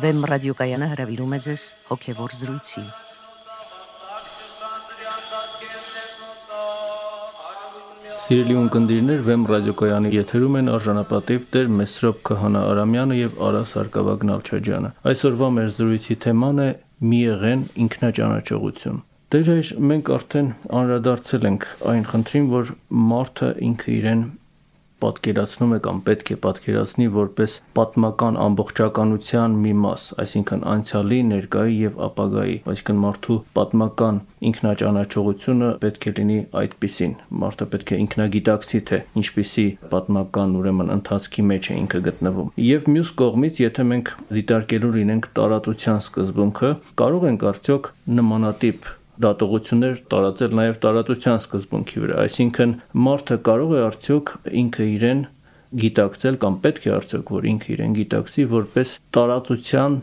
Վեմ ռադիոկայանը հրավիրում է ձեզ հոգևոր զրույցի։ Սիրելի ունկնդիրներ, Վեմ ռադիոկայանի եթերում են արժանապատիվ Տեր Մեսրոպ Քահանա Արամյանը եւ Արա Սարգսակյան Նալչաջյանը։ Այսօրվա մեր զրույցի թեման է՝ մի եղեն ինքնաճանաչողություն։ Տեր հայր մենք արդեն անդրադարձել ենք այն խնդրին, որ մարդը ինքը իրեն պատկերացնում է կամ պետք է պատկերացնի որպես պատմական ամբողջականության մի մաս, այսինքն անցյալի, ներկայի եւ ապագայի, այսինքն մարդու պատմական ինքնաճանաչողությունը պետք է լինի այդպիսին։ Մարդը պետք է ինքնագիտակցի թե ինչպիսի պատմական ուրեմն ընթացքի մեջ է ինքը գտնվում։ Եվ մյուս կողմից, եթե մենք դիտարկելու լինենք տարածության սկզբունքը, կարող ենք արդյոք նմանատիպ դատողություններ տարածել նաև տարածության սկզբունքի վրա, այսինքն մարդը կարող է արդյոք ինքը իրեն գիտակցել կամ պետք է արդյոք որ ինքը իրեն գիտակցի որպես տարածության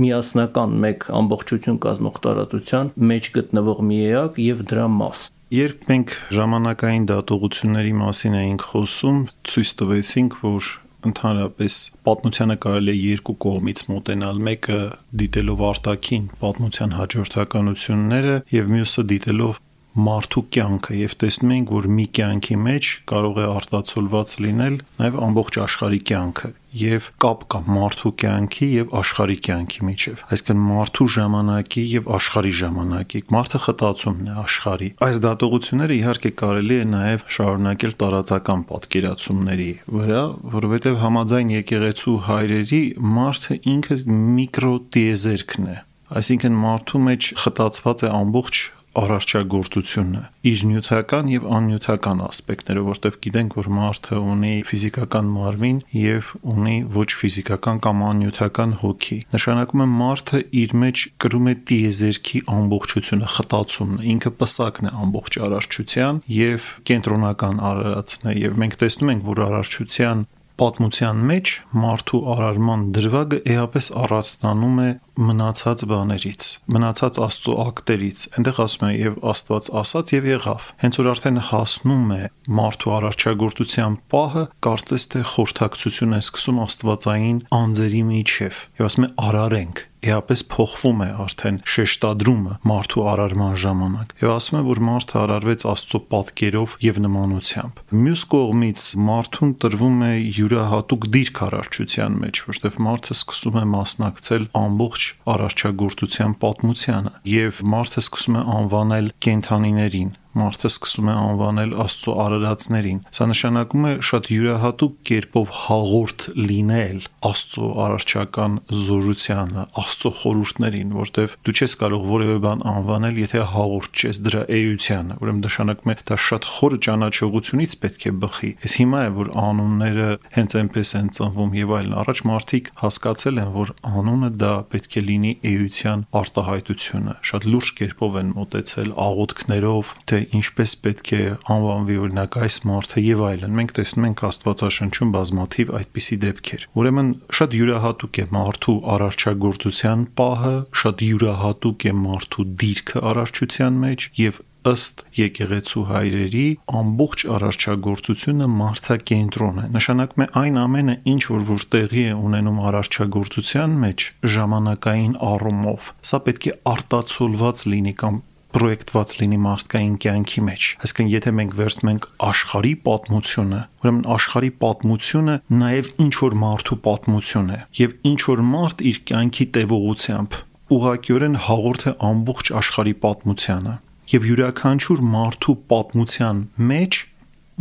միասնական մեկ ամբողջություն կազմող տարածության մեջ գտնվող մի էակ եւ դրա մաս Երբ մենք ժամանակային դատողությունների մասին էինք խոսում, ցույց տվեցինք, որ ընդհանրապես պատմությանը կարելի է երկու կողմից մոտենալ. մեկը դիտելով արտաքին պատմության հաջորդականությունները եւ մյուսը դիտելով մարդու կյանքը եւ տեսնում ենք, որ մի կյանքի մեջ կարող է արտացոլված լինել նաեւ ամբողջ աշխարհի կյանքը եւ կապ կա մարդու կյանքի եւ աշխարհի կյանքի միջեւ այսինքն մարդու ժամանակի եւ աշխարհի ժամանակի մարդը խտացումն է աշխարհի այս դատողությունները իհարկե կարելի է նաեւ շարունակել տարածական պատկերացումների վրա որովհետեւ համաձայն եկեղեցու հայրերի մարդը ինքը միկրոտիեզերքն է այսինքն մարդու մեջ խտացված է ամբողջ արարչագործությունը իր նյութական եւ աննյութական ասպեկտները, որտեղ գիտենք, որ մարդը ունի ֆիզիկական մարմին եւ ունի ոչ ֆիզիկական կամ աննյութական հոգի։ Նշանակում է մարդը իր մեջ կրում է տիեզերքի ամբողջությունը, խտացումն, ինքը պսակն է ամբողջ արարչության եւ կենտրոնական արարածն է եւ մենք տեսնում ենք, որ արարչության պատմության մեջ մարդու արարման դրվագը էապես առանձնանում է մնացած բաներից, մնացած Աստծո ակտերից։ Այնտեղ ասում է եւ Աստված ասաց եւ եղավ։ Հենց որ արդեն հասնում է մարդու արարչագործության պահը, կարծես թե խորթակցություն է սկսում Աստվածային անձերի միջև։ Եվ ասում է արարենք էապես փոխվում է արդեն շեշտադրումը մարդու արարման ժամանակ եւ ասում է որ մարդը արարվեց Աստծո պատկերով եւ նմանությամբ մյուս կողմից մարդուն տրվում է յուրահատուկ դիրք արարչության մեջ որտեղ մարդը սկսում է մասնակցել ամբողջ արարչագործության պատմությանը եւ մարդը սկսում է անվանել կենթանիներին մարդը սկսում է անվանել Աստծո արարածներին։ Սա նշանակում է շատ յուրահատուկ կերպով հաղորդ լինել Աստծո արարչական զորությանը, Աստծո խորհուրդներին, որտեվ դու չես կարող որևէ բան անվանել, եթե հաղորդ չես դրա էությանը։ Ուրեմն նշանակում է դա շատ խորը ճանաչողությունից պետք է բխի։ Այս հիմա է որ անունները հենց այնպես են ծնվում եւ այլն։ Առաջ մարդիկ հասկացել են, որ անունը դա պետք է լինի էության արտահայտությունը։ Շատ լուրջ կերպով են մտածել աղոթքներով, թե ինչպես պետք է անվանվի օրինակ այս մարդը եւ այլն։ Մենք տեսնում ենք Աստվածաշնչում բազմաթիվ այդպիսի դեպքեր։ Ուրեմն շատ յուրահատուկ է մարդու արարչագործության պահը, շատ յուրահատուկ է մարդու դիրքը արարչության մեջ եւ ըստ եկեղեցու հայրերի ամբողջ արարչագործությունը մարդակենտրոն է նշանակում է այն ամենը ինչ որ որ տեղի է ունենում արարչագործության մեջ ժամանակային առումով սա պետք է արտացոլված լինի կամ պրոյեկտված լինի մարդկային կյանքի մեջ։ Այսինքն, եթե մենք վերցնում ենք աշխարհի պատմությունը, ուրեմն աշխարհի պատմությունը նաև ինչ որ մարդու պատմություն է, եւ ինչ որ մարդ իր կյանքի տևողությամբ ուղղակիորեն հաղորդ է ամբողջ աշխարհի պատմությանը եւ յուրաքանչյուր մարդու պատմության մեջ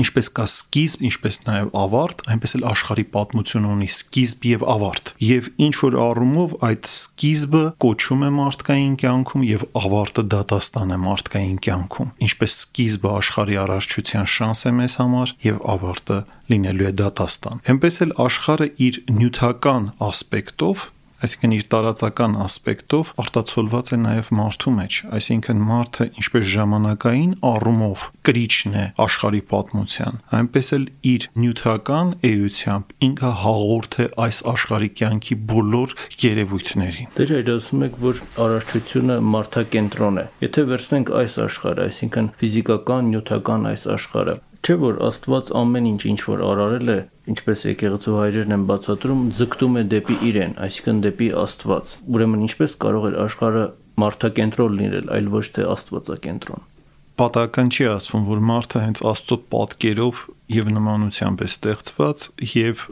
ինչպես կա սկիզբ, ինչպես նաև ավարտ, այնպես էլ աշխարհի պատմությունը ունի սկիզբ եւ ավարտ։ Եվ ինչ որ առումով այդ սկիզբը կոչում է մարդկային կյանքում եւ ավարտը դատաստան է մարդկային կյանքում։ Ինչպես սկիզբը աշխարհի առարչության շանս է մեզ համար եւ ավարտը լինելու է դատաստան։ Էնպես էլ աշխարհը իր նյութական ասպեկտով այսինքն իր տարածական ասպեկտով արտացոլված է նաև մարդու մեջ, այսինքն մարդը ինչպես ժամանակային առումով կրիչն է աշխարհի պատմության, այնպես էլ իր նյութական էությամբ ինքը հաղորդ է այս աշխարհի կյանքի բոլոր երևույթներին։ Դեր այդ ասում եք, որ արարչությունը մարդակենտրոն է։ Եթե վերցնենք այս աշխարհը, այսինքն ֆիզիկական, նյութական այս աշխարհը, չէ որ Աստված ամեն ինչ ինչ որ արարել է, ինչպես եկեղեցու հայրերն են բացատրում, ձգտում է դեպի իրեն, այսինքն դեպի Աստված։ Ուրեմն ինչպես կարող էր աշխարհը մարդակենտրոն լինել, այլ ոչ թե Աստվածակենտրոն։ Պատահական չի ասվում, որ մարդը հենց Աստծո պատկերով եւ նմանությամբ է ստեղծված եւ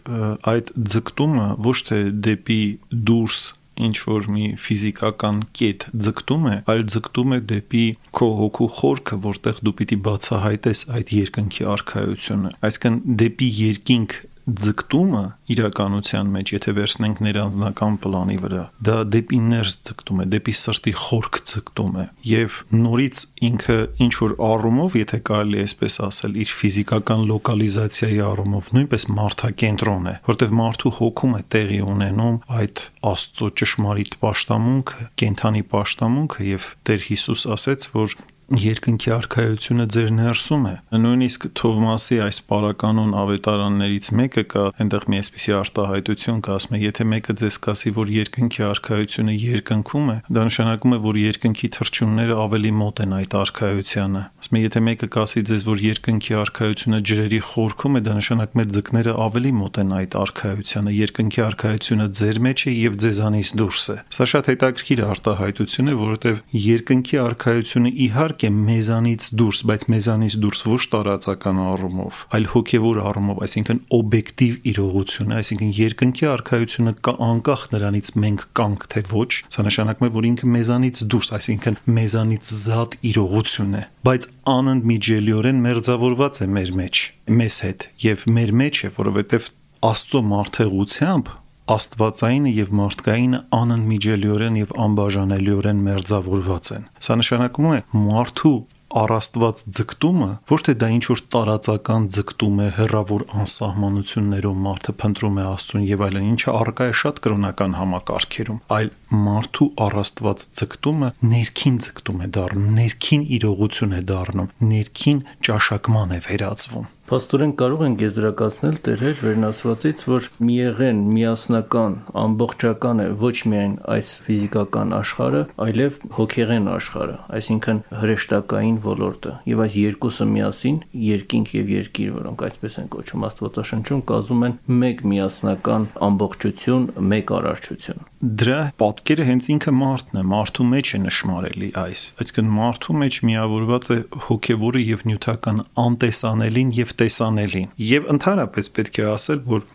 այդ ձգտումը ոչ թե դեպի դուրս ինչ որ մի ֆիզիկական կետ ձգտում է, այլ ձգտում է դեպի քո հոգու խորքը, որտեղ դու պիտի բացահայտես այդ երկնքի արխայությունը։ Այսինքն դեպի երկինք ձգտումը իրականության մեջ, եթե վերցնենք ներանձնական պլանի վրա, դա դեպի ներս ձգտում է, դեպի սրտի խորք ձգտում է եւ նորից ինքը ինչ որ առումով, եթե կարելի է այսպես ասել, իր ֆիզիկական լոկալիզացիայի առումով նույնպես մարդակենտրոն է, որտեղ մարդու հոգում է տեղի ունենում այդ Աստծո ճշմարիտ աշտամունքը, կենթանի աշտամունքը եւ Տեր Հիսուս ասեց, որ երկնքի արխայությունը ձեր ներսում է։ Նույնիսկ Թովմասի այս պարականոն ավետարաններից մեկը կա, այնտեղ մի այսպիսի արտահայտություն կա, ասում է, եթե մեկը ձեզ կասի, որ երկնքի արխայությունը երկնքում է, դա նշանակում է, որ երկնքի թրջունները ավելի մոտ են այդ արխայությանը։ Ասում է, եթե մեկը կասի ձեզ, որ երկնքի արխայությունը ջրերի խորքում է, դա նշանակում է ձկները ավելի մոտ են այդ արխայությանը։ Երկնքի արխայությունը ձեր մեջ է եւ ձեզանից դուրս է։ Սա շատ հետաքրքիր արտահայտություն է, որովհետեւ երկնքի արխայությունը իհարկե իհարկե մեզանից դուրս, բայց մեզանից դուրս ոչ տարածական առումով, այլ հոգևոր առումով, այսինքն օբյեկտիվ իրողություն, այսինքն երկնքի արխայությունը կա անկախ նրանից մենք կանք թե ոչ, սա նշանակում է, որ ինքը մեզանից դուրս, այսինքն մեզանից զատ իրողություն է, բայց անընդմիջելիորեն մերձավորված է մեր մեջ, մեզ հետ եւ մեր մեջ է, որովհետեւ Աստծո մարդեղությամբ աստվածայինը եւ մարդկայինը անընդմիջելիորեն եւ անբաժանելիորեն մերձավորված են։ Սա նշանակում է մարդու առաստված ձգտումը ոչ թե դա ինչ որ տարածական ձգտում է հերավոր անսահմանություններով մարդը փնտրում է Աստծուն եւ այլն ինչը արկա է շատ կրոնական համակարգերում այլ մարդու առաստված ձգտումը ներքին ձգտում է դառնում ներքին իրողություն է դառնում ներքին ճաշակման է վերածվում Փաստորեն կարող ենք եզրակացնել Տերեր վերնասվածից, որ միեղեն, միասնական, ամբողջական է ոչ միայն այս ֆիզիկական աշխարհը, այլև հոգեղեն աշխարհը, այսինքն հրեշտակային ոլորտը։ Եվ այս երկուսը միասին երկինք եւ երկիր, որոնք այսպես են կոչում Աստվածաշնչում, կազմում են մեկ միասնական ամբողջություն, մեկ արարչություն դրա պատկերը հենց ինքը մարդն է, մարդու մեջ է նշмарելի այս։ Այսինքն մարդու մեջ միավորված է հոգևորը եւ նյութական անտեսանելին եւ տեսանելին։ Եվ ընդհանրապես պետք է ասել, որ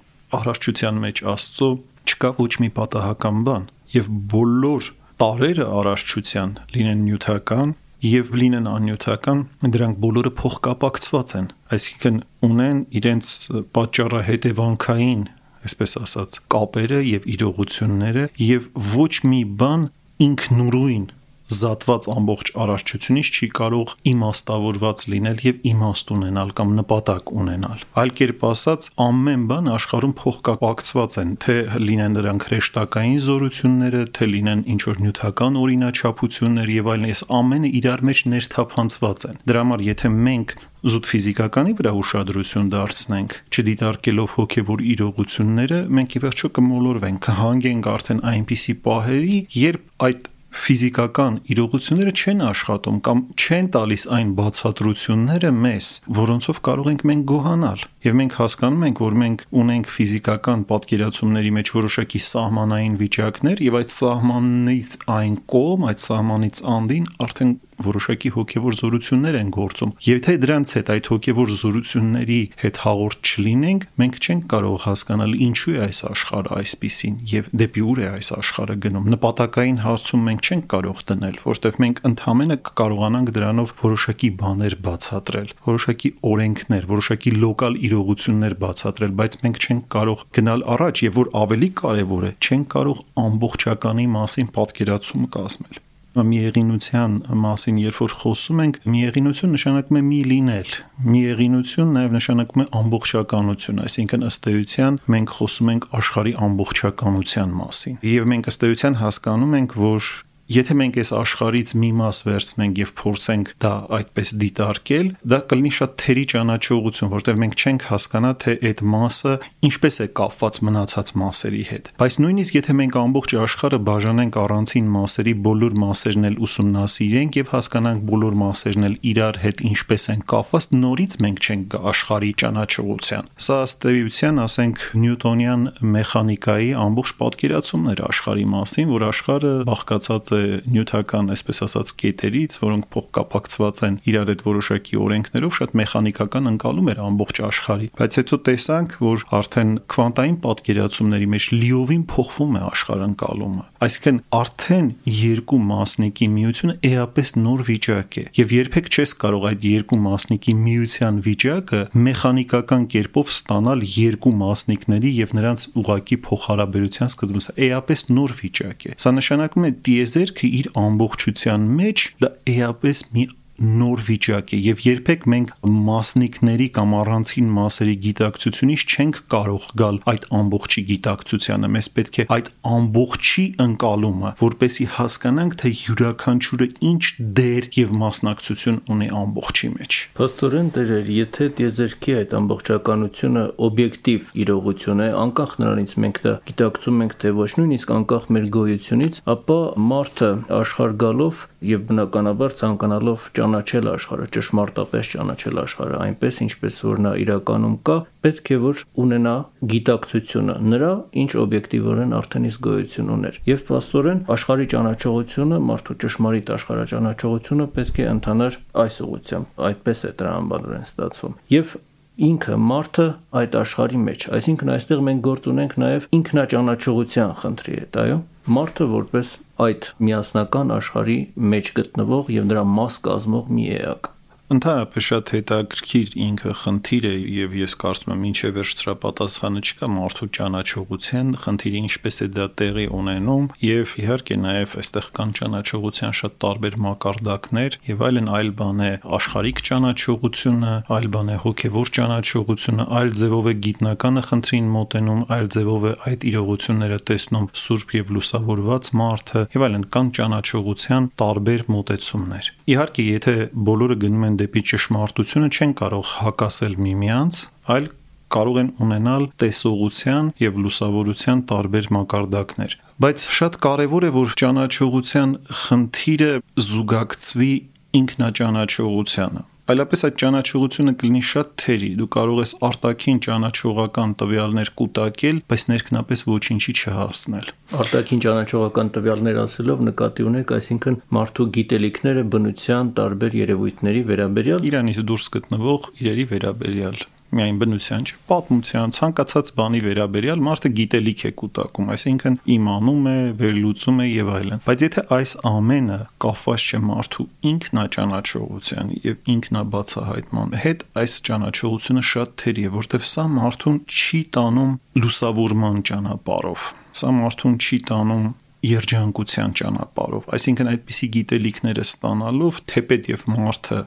առողջության մեջ Աստծո չկա ոչ մի պատահական բան եւ բոլոր տարերը առողջության լինեն նյութական եւ լինեն անյութական, դրանք բոլորը փոխկապակցված են, այսինքն ունեն իրենց պատճառահետևանքային այսպես ասած, կապերը եւ իրողությունները եւ ոչ մի բան ինքնուրույն զատված ամբողջ արարչությունից չի կարող իմաստավորված լինել եւ իմաստ ունենալ կամ նպատակ ունենալ։ Այլ կերպ ասած, ամեն բան աշխարհում փոխկապակցված են, թե լինեն նրանք հրեշտակային զորությունները, թե լինեն ինչ որ նյութական օրինաչափություններ եւ այլն, այս ամենը իրար մեջ ներթափանցված են։ Դրա համար եթե մենք զուտ ֆիզիկականի վրա ուշադրություն դարձնենք, չդիտարկելով հոգևոր իրողությունները, մենք ի վերջո կմոլորվենք, կհանգենք արդեն այնպիսի պահերի, երբ այդ ֆիզիկական իրողությունները չեն աշխատում կամ չեն տալիս այն բացատրությունները մեզ, որոնցով կարող ենք մենք գոհանալ։ Եվ մենք հասկանում ենք, որ մենք ունենք ֆիզիկական պատկերացումների մեջ որոշակի սահմանային վիճակներ եւ այդ սահմանից այն կողմ, այդ սահմանից անդին արդեն որոշակի հոգևոր զորություններ են գործում։ Եվ թե դրանց հետ այդ հոգևոր զորությունների հետ հաղորդ չլինենք, մենք չենք կարող հասկանալ ինչու է այս աշխարհը այսպեսին եւ դեպի ուր է այս աշխարհը գնում։ Նպատակային հարցում մենք չենք կարող դնել, որտեղ մենք ընդհանրապես կկարողանանք դրանով որոշակի բաներ բացատրել, որոշակի օրենքներ, որոշակի լոկալ իրողություններ բացատրել, բայց մենք չենք կարող գնալ առաջ եւ որ ավելի կարեւոր է, չենք կարող ամբողջականի մասին պատկերացում կազմել միեղինության մասին երբ որ խոսում ենք, միեղինություն նշանակում է մի լինել։ Միեղինություն նաև նշանակում է ամբողջականություն, այսինքն ըստ էության մենք խոսում ենք աշխարհի ամբողջականության մասին։ Եվ մենք ըստ էության հասկանում ենք, որ եթե մենք այս աշխարից մի մաս վերցնենք եւ փորձենք դա այդպես դիտարկել, դա կլինի շատ թերի ճանաչողություն, որտեղ մենք չենք հասկանա, թե այդ մասը ինչպես է կապված մնացած մասերի հետ։ Բայց նույնիսկ եթե մենք ամբողջ աշխարհը բաժանենք առանցին մասերի, բոլոր մասերն էլ ուսումնասիրենք եւ հասկանանք բոլոր մասերն էլ իրար հետ ինչպես են կապված, նորից մենք չենք գա աշխարհի ճանաչողության։ Սա ըստ էության, ասենք, նյուտոնյան մեխանիկայի ամբողջ պատկերացումն էր աշխարհի մասին, որ աշխարհը բաղկացած է նյութական, այսպես ասած, կետերից, որոնք փոխկապակցված են իրար հետ որոշակի օրենքներով, շատ մեխանիկական ընկալում էր ամբողջ աշխարհի։ Բայց հետո տեսանք, որ արդեն քվանտային պատկերացումների մեջ լիովին փոխվում է աշխարհընկալումը։ Այսինքն արդեն երկու մասնիկի միությունը էապես նոր վիճակ է, եւ երբեք չես կարող այդ երկու մասնիկի միության վիճակը մեխանիկական կերպով ստանալ երկու մասնիկների եւ նրանց ուղակի փոխհարաբերության Սա էապես նոր վիճակ է։ Սա նշանակում է դիեզերքը իր ամբողջության մեջ դա էապես մի նոր վիճակ է եւ երբեք մենք մասնիկների կամ առանցին մասերի գիտակցությունից չենք կարող գալ այդ ամբողջի գիտակցությանը մեզ պետք է այդ ամբողջի ընկալումը որպեսի հասկանանք թե յուրաքանչյուրը ինչ դեր եւ մասնակցություն ունի ամբողջի մեջ Փաստորեն դերեր եթե դիեզերքի այդ ամբողջականությունը օբյեկտիվ իրողություն է անկախ նրանից մենք դա գիտակցում ենք թե ոչ նույնիսկ անկախ մեր գոյությունից ապա մարդը աշխարհ գալով եւ բնականաբար ցանկանալով ճանաչել աշխարհը, ճշմարտապես ճանաչել աշխարհը այնպես, ինչպես որ նա իրականում կա, պետք է որ ունենա գիտակցությունը նրա, ինչ օբյեկտիվորեն արդեն իսկ գոյություն ուներ։ Եվ աստորեն աշխարհի ճանաչողությունը, մարդու ճշմարիտ աշխարհաճանաչողությունը պետք է ընթանար այս ուղղությամբ, այդպես է տրամաբանորեն ստացվում։ Եվ ինքը մարդը այդ աշխարհի մեջ, այսինքն այստեղ մենք գործ ունենք նաև ինքնաճանաչողության խնդրի հետ, այո մարդը որպես այդ միասնական աշխարհի մեջ գտնվող եւ նրա մաս կազմող մի էակ Ընդհանրապես շատ հետաքրքիր ինքը խնդիր է եւ ես կարծում եմ ինչե վերջ դրա պատասխանը չկա մարդու ճանաչողության խնդիրը ինչպես է դա տեղի ունենում եւ իհարկե նաեւ այստեղ կան ճանաչողության շատ տարբեր մակարդակներ եւ այլն այլ բան է աշխարհիկ ճանաչողությունը, այլ բան է հոգեվոր ճանաչողությունը, այլ ձևով է գիտնականը խնդրին մոտենում, այլ ձևով է այդ իրողությունները տեսնում սուրբ եւ լուսավորված մարդը եւ այլն կան ճանաչողության տարբեր մոտեցումներ։ Իհարկե, եթե բոլորը գնում են դեպի ճշմարտությունը չեն կարող հակասել միմյանց, այլ կարող են ունենալ տեսողության եւ լուսավորության տարբեր մակարդակներ։ Բայց շատ կարեւոր է, որ ճանաչողության խնդիրը զուգակցվի ինքնաճանաչողությանը այլապես այդ ճանաչողությունը կլինի շատ թերի։ Դու կարող ես արտաքին ճանաչողական տվյալներ կուտակել, բայց ներքնապես ոչինչի չհասնել։ Արտաքին ճանաչողական տվյալներ ասելով նկատի ունեք, այսինքն մարդու գիտելիքները բնության տարբեր երևույթների վերաբերյալ Իրանից դուրս գտնվող իրերի վերաբերյալ միայն բնության չէ, պատմության, ցանկացած բանի վերաբերյալ մարդը գիտելիք է կուտակում, այսինքն իմանում է, վերլուծում է եւ այլն։ Բայց եթե այս ամենը կապված չէ մարդու ինքնաճանաչողության եւ ինքնաբացահայտման հետ, այս ճանաչողությունը շատ թերի է, որտեվ սա մարդուն չի տանում լուսավորման ճանապարհով։ Սա մարդուն չի տանում երջանկության ճանապարհով, այսինքն այդպիսի գիտելիքները ստանալով թեպետ եւ մարդը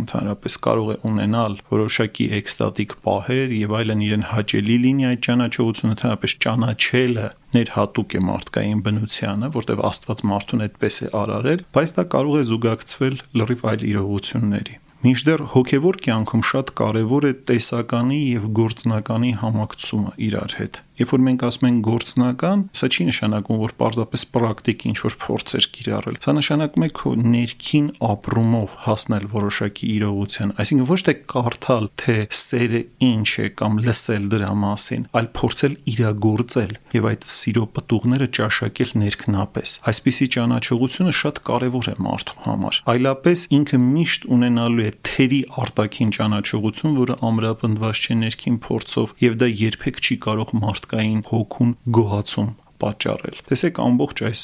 ընդհանրապես կարող է ունենալ որոշակի էքստատիկ պահեր եւ այլն իրեն հաճելի լինի այդ ճանաչողությունը ընդհանրապես ճանաչելը ներհատուկ է մարդկային բնությանը, որտեղ Աստված մարդուն այդպես է արարել, բայց դա կարող է զուգակցվել լրիվ այլ իրողությունների։ Մինչդեռ հոգևոր կյանքում շատ կարևոր է տեսականի եւ գործնականի համակցումը իրար հետ։ Երբ որ մենք ասում ենք գործնական, սա չի նշանակում, որ պարզապես պրակտիկ ինչ որ փորձեր կիրառել։ Սա նշանակում է քո ներքին ապրումով հասնել որոշակի իրողության, այսինքն ոչ թե կարդալ, թե սերը ինչ է կամ լսել դրա մասին, այլ փորձել իրագործել եւ այդ սիրո պտուղները ճաշակել ներքնապես։ Այսպիսի ճանաչողությունը շատ կարեւոր է մարդու համար։ Այլապես ինքը միշտ ունենալու է թերի արտաքին ճանաչողություն, որը ամրապնդված չէ ներքին փորձով եւ դա երբեք չի կարող մարդ մարդկային հոգուն գոհացում պատճառել։ Տեսեք ամբողջ այս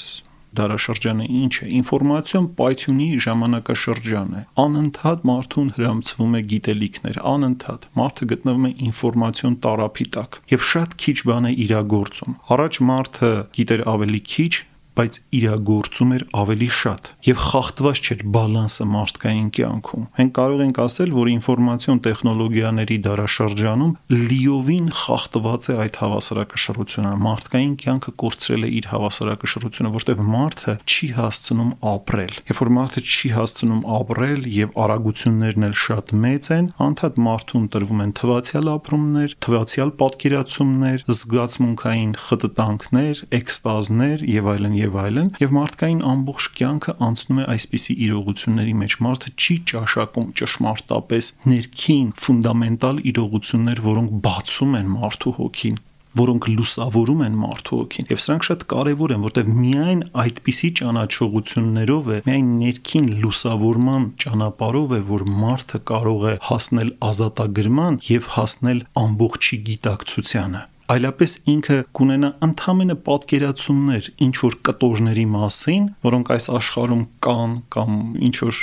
դարաշրջանը ինչ է ինֆորմացիոն պայթյունի ժամանակաշրջան է անընդհատ մարդուն հրամցվում է գիտելիքներ անընդհատ մարդը գտնվում է ինֆորմացիոն տարափի տակ եւ շատ քիչ բան է իրագործում առաջ մարդը գիտեր ավելի քիչ բայց իրագործում էր ավելի շատ եւ խախտված չէր բալանսը մարդկային կյանքում։ Մենք կարող ենք ասել, որ ինֆորմացիոն տեխնոլոգիաների դարաշրջանում լիովին խախտված է այդ հավասարակշռությունը։ Մարդկային կյանքը կորցրել է իր հավասարակշռությունը, որտեղ մարդը չի հասցնում ապրել։ Երբ որ մարդը չի հասցնում ապրել եւ արագություններն էլ շատ մեծ են, անդադ մարդուն տրվում են թվացial ապրումներ, թվացial պատկերացումներ, զգացմունքային խտտանքներ, էքստազներ եւ այլն եւ այլն, եւ մարդկային ամբողջ կյանքը անցնում է այսպիսի իրողությունների մեջ։ Մարդը չի ճաշակում ճշմարտապես ներքին ֆունդամենտալ իրողություններ, որոնք բացում են մարդու հոգին որոնք լուսավորում են մարդու հոգին եւ սրանք շատ կարեւոր են որտեղ միայն այդպիսի ճանաչողություններով է միայն ներքին լուսավորման ճանապարհով է որ մարդը կարող է հասնել ազատագրման եւ հասնել ամբողջի գիտակցությանը այլապես ինքը կունենա ընդհանրը պատկերացումներ ինչ որ կտորների մասին, որոնք այս աշխարհում կան կամ ինչ որ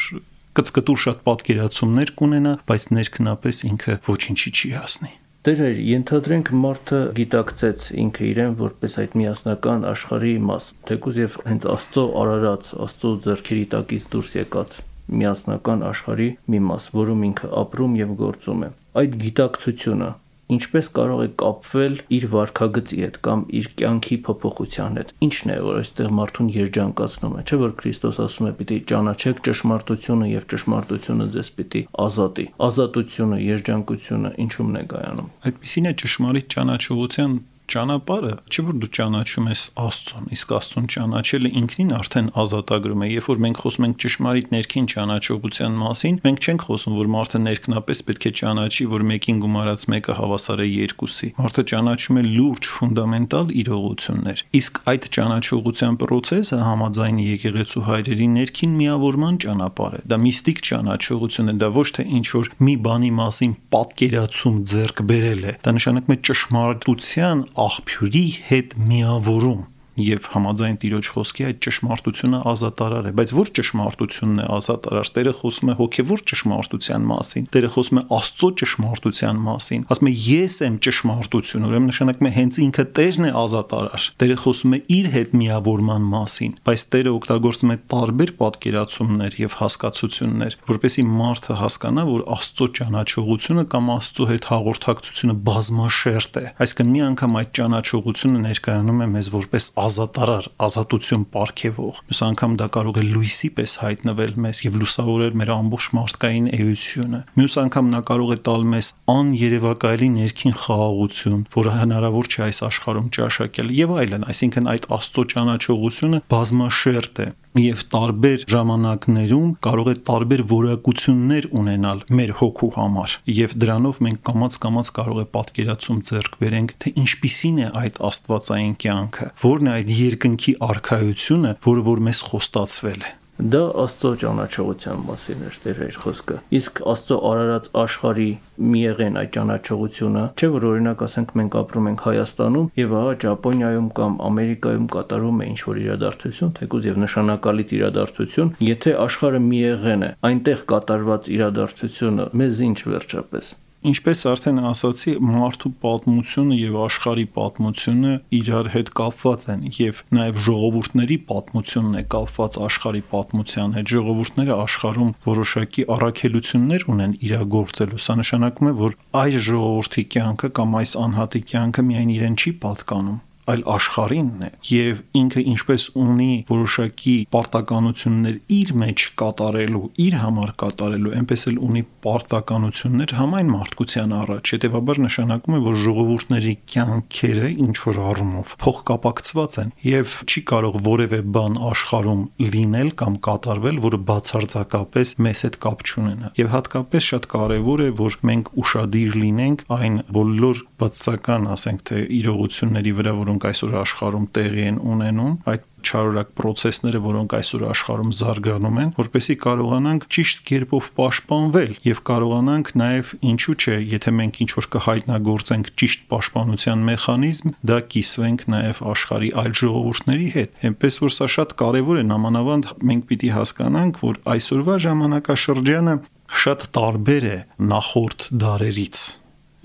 կծկտուր շատ պատկերացումներ կունենա, բայց ներքնապես ինքը ոչինչի չի հասնի։ Տերեր, ենթադրենք մարդը գիտակցեց ինքը իրեն որպես այդ միասնական աշխարհի մաս, թեկուզ եւ հենց Աստծո արարած, Աստծո ձեռքերի տակից դուրս եկած միասնական աշխարհի մի մաս, որում ինքը ապրում եւ գործում է։ Այդ գիտակցությունը ինչպես կարող է կապվել իր վարքագծի հետ կամ իր կյանքի փոփոխության հետ։ Ինչն է, որ այստեղ մարդուն երջանկացնում է, չէ՞ որ Քրիստոս ասում է՝ պիտի ճանաչեք ճշմարտությունը եւ ճշմարտությունը ձեզ պիտի ազատի։ Ազատությունը, երջանկությունը ինչու՞մն է կայանում։ Այդպեսին է ճշմարիտ ճանաչողության ճանապարհը չէ որ դու ճանաչում ես Աստծուն, իսկ Աստծուն ճանաչելը ինքնին արդեն ազատագրում է։ Երբ որ մենք խոսում ենք ճշմարիտ ներքին ճանաչողության մասին, մենք չենք խոսում, որ մարդը ներքնապես պետք է ճանաչի, որ մեկին գումարած մեկը հավասար է երկուսի։ Մարդը ճանաչում է լուրջ ֆունդամենտալ իրողություններ։ Իսկ այդ ճանաչողության process-ը համաձայն եկեղեցու հայրերի ներքին միավորման ճանապարհ է։ Դա միստիկ ճանաչողություն է, դա ոչ թե ինչ որ մի բանի մասին պատկերացում ձեռք բերել է։ Դա նշանակում է ճշմարտության աղբյուրի հետ միավորում եւ համաձայն Տիրոջ խոսքի այդ ճշմարտությունը ազատարար է, բայց որ ճշմարտությունն է ազատարար։ Տերը խոսում է հոգեվոր ճշմարտության մասին, Տերը խոսում է Աստծո ճշմարտության մասին։ Ասում է ես եմ ճշմարտություն, ուրեմն նշանակում է հենց ինքը Տերն է ազատարար։ Տերը խոսում է իր հետ միավորման մասին, բայց Տերը օգտագործում է տարբեր պատկերացումներ եւ հասկացություններ, որպեսզի մարդը հասկանա, որ Աստծո ճանաչողությունը կամ Աստծո հետ հաղորդակցությունը բազմաշերտ է։ Այսինքն մի անգամ այդ ճանաչողությունը ներկայանում է մեզ որպես ազատարար, ազատություն ապարգևող։ Մյուս անգամ դա կարող է լույսի պես հայտնվել մեզ եւ լուսավորել մեր ամբողջ մարդկային էությունը։ Մյուս անգամ նա կարող է տալ մեզ աներևակայելի ներքին խաղաղություն, որը հնարավոր չէ այս աշխարհում ճաշակել եւ այլն, այսինքն այդ Աստծո ճանաչողությունը բազմաշերտ է եւ տարբեր ժամանակներում կարող է տարբեր որակություններ ունենալ մեր հոգու համար եւ դրանով մենք կամած-կամած կարող է պատկերացում ձեռք բերենք թե ինչպիսին է այդ աստվածային կյանքը որն է այդ երկնքի արխայությունը որը որ մեզ խոստացվել է Դա Աստծո ճանաչողության մասին էր Տեր իր խոսքը։ Իսկ Աստծո արարած աշխարհի միեղեն այդ ճանաչողությունը, չէ՞ որ օրինակ ասենք մենք ապրում ենք Հայաստանում եւ ահա Ճապոնիայում կամ Ամերիկայում կատարում է ինչ-որ իրադարձություն, թեկուզ եւ նշանակալից իրադարձություն, եթե աշխարհը միեղեն է, այնտեղ կատարված իրադարձությունը մեզ ինչ վերջապես Ինչպես արդեն ասացի, մարդու պատմությունը եւ աշխարհի պատմությունը իրար հետ կապված են եւ նաեւ ժողովուրդների պատմությունն է կապված աշխարհի պատմության հետ։ Ժողովուրդները աշխարհում որոշակի առաքելություններ ունեն իրագործելու։ Սա նշանակում է, որ այս ժողովրդի կյանքը կամ այս անհատի կյանքը միայն իրեն չի պատկանում այլ աշխարհինն է եւ ինքը ինչպես ունի որոշակի պարտականություններ իր մեջ կատարելու, իր համար կատարելու, այնպես էլ ունի պարտականություններ համայն մարդկության առաջ։ Հետևաբար նշանակում է, որ ժողովուրդների կյանքերը ինչ որ առումով փոխկապակցված են եւ չի կարող որևէ բան աշխարհում լինել կամ կատարվել, որը բացարձակապես մեզ հետ կապ չունենա։ Եվ հատկապես շատ կարեւոր է, որ մենք ուշադիր լինենք այն բոլոր բացական, ասենք թե իրողությունների վրա, որոնք որոնք այսօր աշխարհում տեղի են ունենում, այդ չարորակ process-ները, որոնք այսօր աշխարհում զարգանում են, որպեսզի կարողանանք ճիշտ կերպով պաշտպանվել եւ կարողանանք նաեւ ինչու՞ չէ, եթե մենք ինչ որ կհայտնագործենք ճիշտ պաշտպանության մեխանիզմ, դա կիսվենք նաեւ աշխարհի այլ ժողովուրդների հետ։ Էնպես որ սա շատ կարեւոր է, նամանավանդ մենք պիտի հասկանանք, որ այսօրվա ժամանակաշրջանը շատ տարբեր է նախորդ դարերից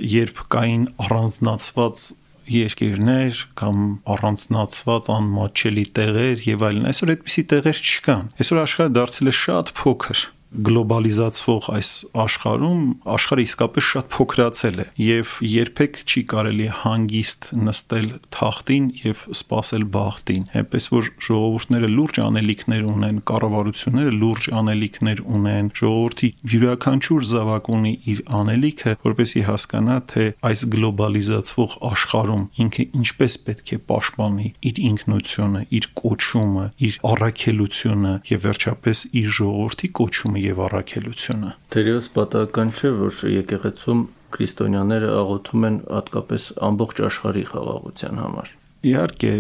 երբ կային առանձնացված երկիրներ կամ առանձնացված անմաչելի տեղեր եւ այլն այսօր այդպիսի տեղեր չկան այսօր աշխարհը դարձել է շատ փոքր գլոբալիզացվող այս աշխարհում աշխարհը իսկապես շատ փոքրացել է եւ երբեք չի կարելի հանգիստ նստել թախտին եւ սпасել բախտին այնպես որ ժողովուրդները լուրջ անելիքներ ունեն կառավարությունները լուրջ անելիքներ ունեն ժողովրդի յուրաքանչյուր զավակ ունի իր անելիքը որպեսզի հասկանա թե այս գլոբալիզացվող աշխարհում ինքը ինչպես պետք է պաշտպանի իր ինքնությունը իր կոչումը իր առաքելությունը եւ վերջապես իր ժողովրդի կոչումը եւ առաքելությունը։ Տերևս պատահական չէ, որ եկեղեցում քրիստոնյաները աղոթում են հատկապես ամբողջ աշխարհի խաղաղության համար։ Իհարկե,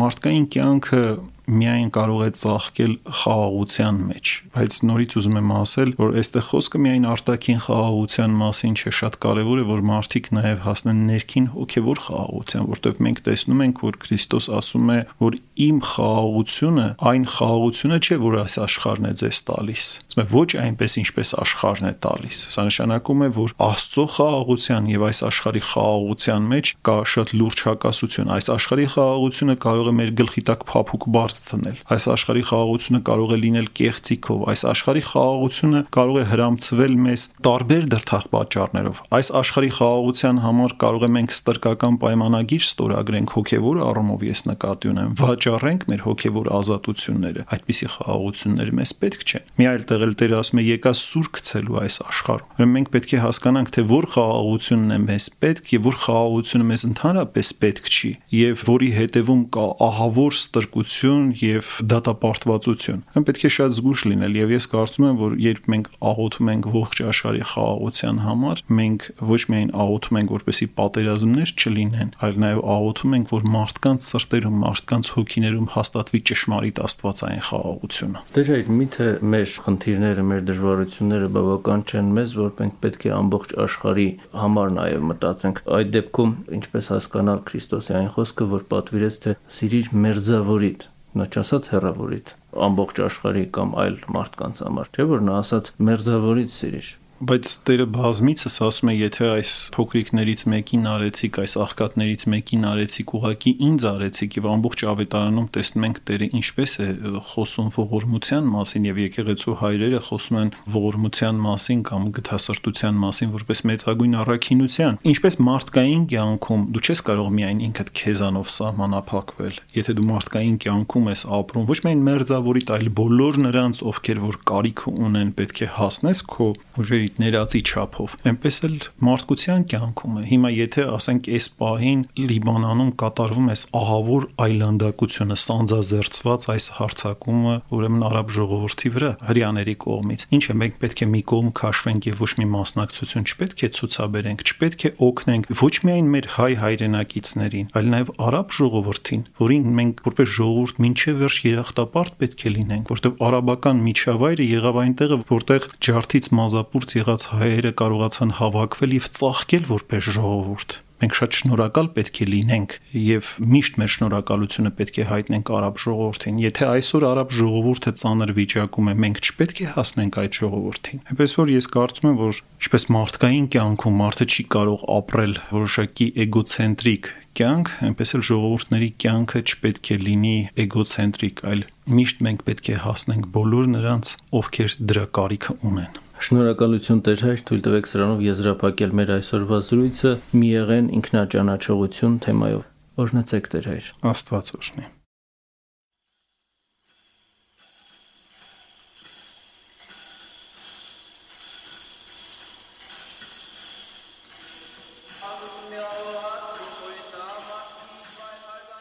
մարդկային կյանքը միայն կարող է ծաղկել խաղաղության մեջ, բայց նորից ուզում եմ ասել, որ այստեղ խոսքը միայն արտաքին խաղաղության մասին չէ, շատ կարևոր է, որ մարդիկ նաև հասնեն ներքին հոգևոր խաղաղության, որտեղ մենք տեսնում ենք, որ Քրիստոս ասում է, որ իմ խաղաղությունը այն խաղաղությունը չէ, որ այս աշխարհն է ձեզ տալիս։ Ասում է ոչ այնպես ինչպես աշխարհն է տալիս։ Սա նշանակում է, որ Աստծո խաղաղության եւ այս աշխարհի խաղաղության մեջ կա շատ լուրջ հակասություն։ Այս աշխարհի խաղաղությունը կարող է մեր գլխի տակ փափուկ բարձ կեղծ թնել։ Այս աշխարհի խաղաղությունը կարող է լինել կեղծիքով, այս աշխարհի խաղաղությունը կարող է հрамցվել մեզ տարբեր դրթախ պատճառներով։ Այս աշխարհի խաղաղության համար կարող է մենք ստրկական պայմանագիր ստորագրենք հոգևոր առումով ես նկատի ունեմ, վաճառենք մեր հոգևոր ազատությունները։ Այդպիսի խաղաղություններ մեզ պետք չէ։ Մի այլ տեղ էլ Տերը ասում է եկա սուր գցելու այս աշխարհում։ Ուրեմն մենք պետք է հասկանանք, թե որ խաղաղությունն է մեզ պետք եւ որ խաղաղությունը մեզ ընդհանրապես պետք չի եւ որի հետևում կա ահավոր ստրկություն եւ դատապարտվածություն։ Այն պետք է շատ զգուշ լինել եւ ես կարծում եմ, որ երբ մենք աղոթում ենք ողջ աշխարհի խաղաղության համար, մենք ոչ միայն աղոթում ենք, որպեսի պատերազմներ չլինեն, այլ նաեւ աղոթում ենք, որ մարդկանց սրտերում, մարդկանց հոգիներում հաստատվի ճշմարիտ աստվածային խաղաղությունը։ Դեր այդ միթե մեր խնդիրները, մեր դժվարությունները բավական չեն մեզ, որ մենք պետք է ամբողջ աշխարհի համար նաեւ մտածենք։ Այդ դեպքում ինչպես հասկանալ Քրիստոսի այն խոսքը, որ պատվիրեց թե սիրիր մերձավորիդ նա չասաց հերավորիդ ամբողջ աշխարհի կամ այլ մարդկանց համար չէ որ նա ասաց մերձավորից սիրիր Բայց Տերը բազմիցս ասում է, եթե այս փոքրիկներից մեկին արեցիք, այս աղքատներից մեկին արեցիք, ուղակի ինձ արեցիք եւ ամբողջ ավետարանում տեսնում ենք Տերը ինչպես է խոսում ողորմության մասին եւ եկեղեցու հայրերը խոսում են ողորմության մասին կամ գթասրտության մասին որպես մեծագույն առաքինության։ Ինչպես մարդկային կյանքում դու չես կարող միայն ինքդ քեզանով սահմանափակվել։ Եթե դու մարդկային կյանքում ես ապրում, ոչ միայն մերձավորիդ, այլ բոլոր նրանց, ովքեր որ կարիք ունեն, պետք է հասնես քո ուժերի ներածի չափով այնպես էլ մարդկության կյանքում է հիմա եթե ասենք այս պահին Լիբանանում կատարվում է ահավոր այլանդակությունը սանձազերծված այս հարցակումը ուրեմն արաբ ժողովրդի վրա հрьяաների կողմից ինչ է մենք պետք է մի կողմ քաշվենք եւ ոչ մի մասնակցություն չպետք է ցուցաբերենք չպետք է օգնենք ոչ միայն մեր հայ հայրենակիցներին այլ նաեւ արաբ ժողովրդին որին մենք որպես ժողովուրդ ինչեւ վերջ երախտապարտ պետք է լինենք որտեղ արաբական միջավայրը եղավ այնտեղը որտեղ ջարդից մազապուրց եղած հայերը կարողացան հավաքվել եւ ծաղկել որպես ժողովուրդ մենք շատ շնորհակալ պետք է լինենք եւ միշտ մեր շնորհակալությունը պետք է հայտնենք արաբ ժողովրդին։ Եթե այսօր արաբ ժողովուրդը ծանր վիճակում է, մենք չպետք է հասնենք այդ ժողովրդին։ Այնպես որ ես կարծում եմ, որ ինչպես մարդկային կյանքում մարդը չի կարող ապրել որոշակի էգոցենտրիկ կյանք, այնպես էլ ժողովուրդների կյանքը չպետք է լինի էգոցենտրիկ, այլ միշտ մենք պետք է հասնենք բոլոր նրանց, ովքեր դրա կարիքը ունեն։ Շնորհակալություն Տեր հայր, թույլ տվեք սրանով եզրափակել մեր այսօրվա զրույցը՝ մի եղեն ինքնաճանաչողություն թեմայով։ Օրհնեցեք Տեր հայր։ Աստված օրհնի։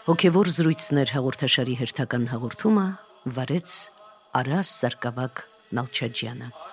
Հոգևոր զրույցներ հաղորդաշարի հերթական հաղորդումը վարեց Արաս Սարգսակ Նալչաջյանը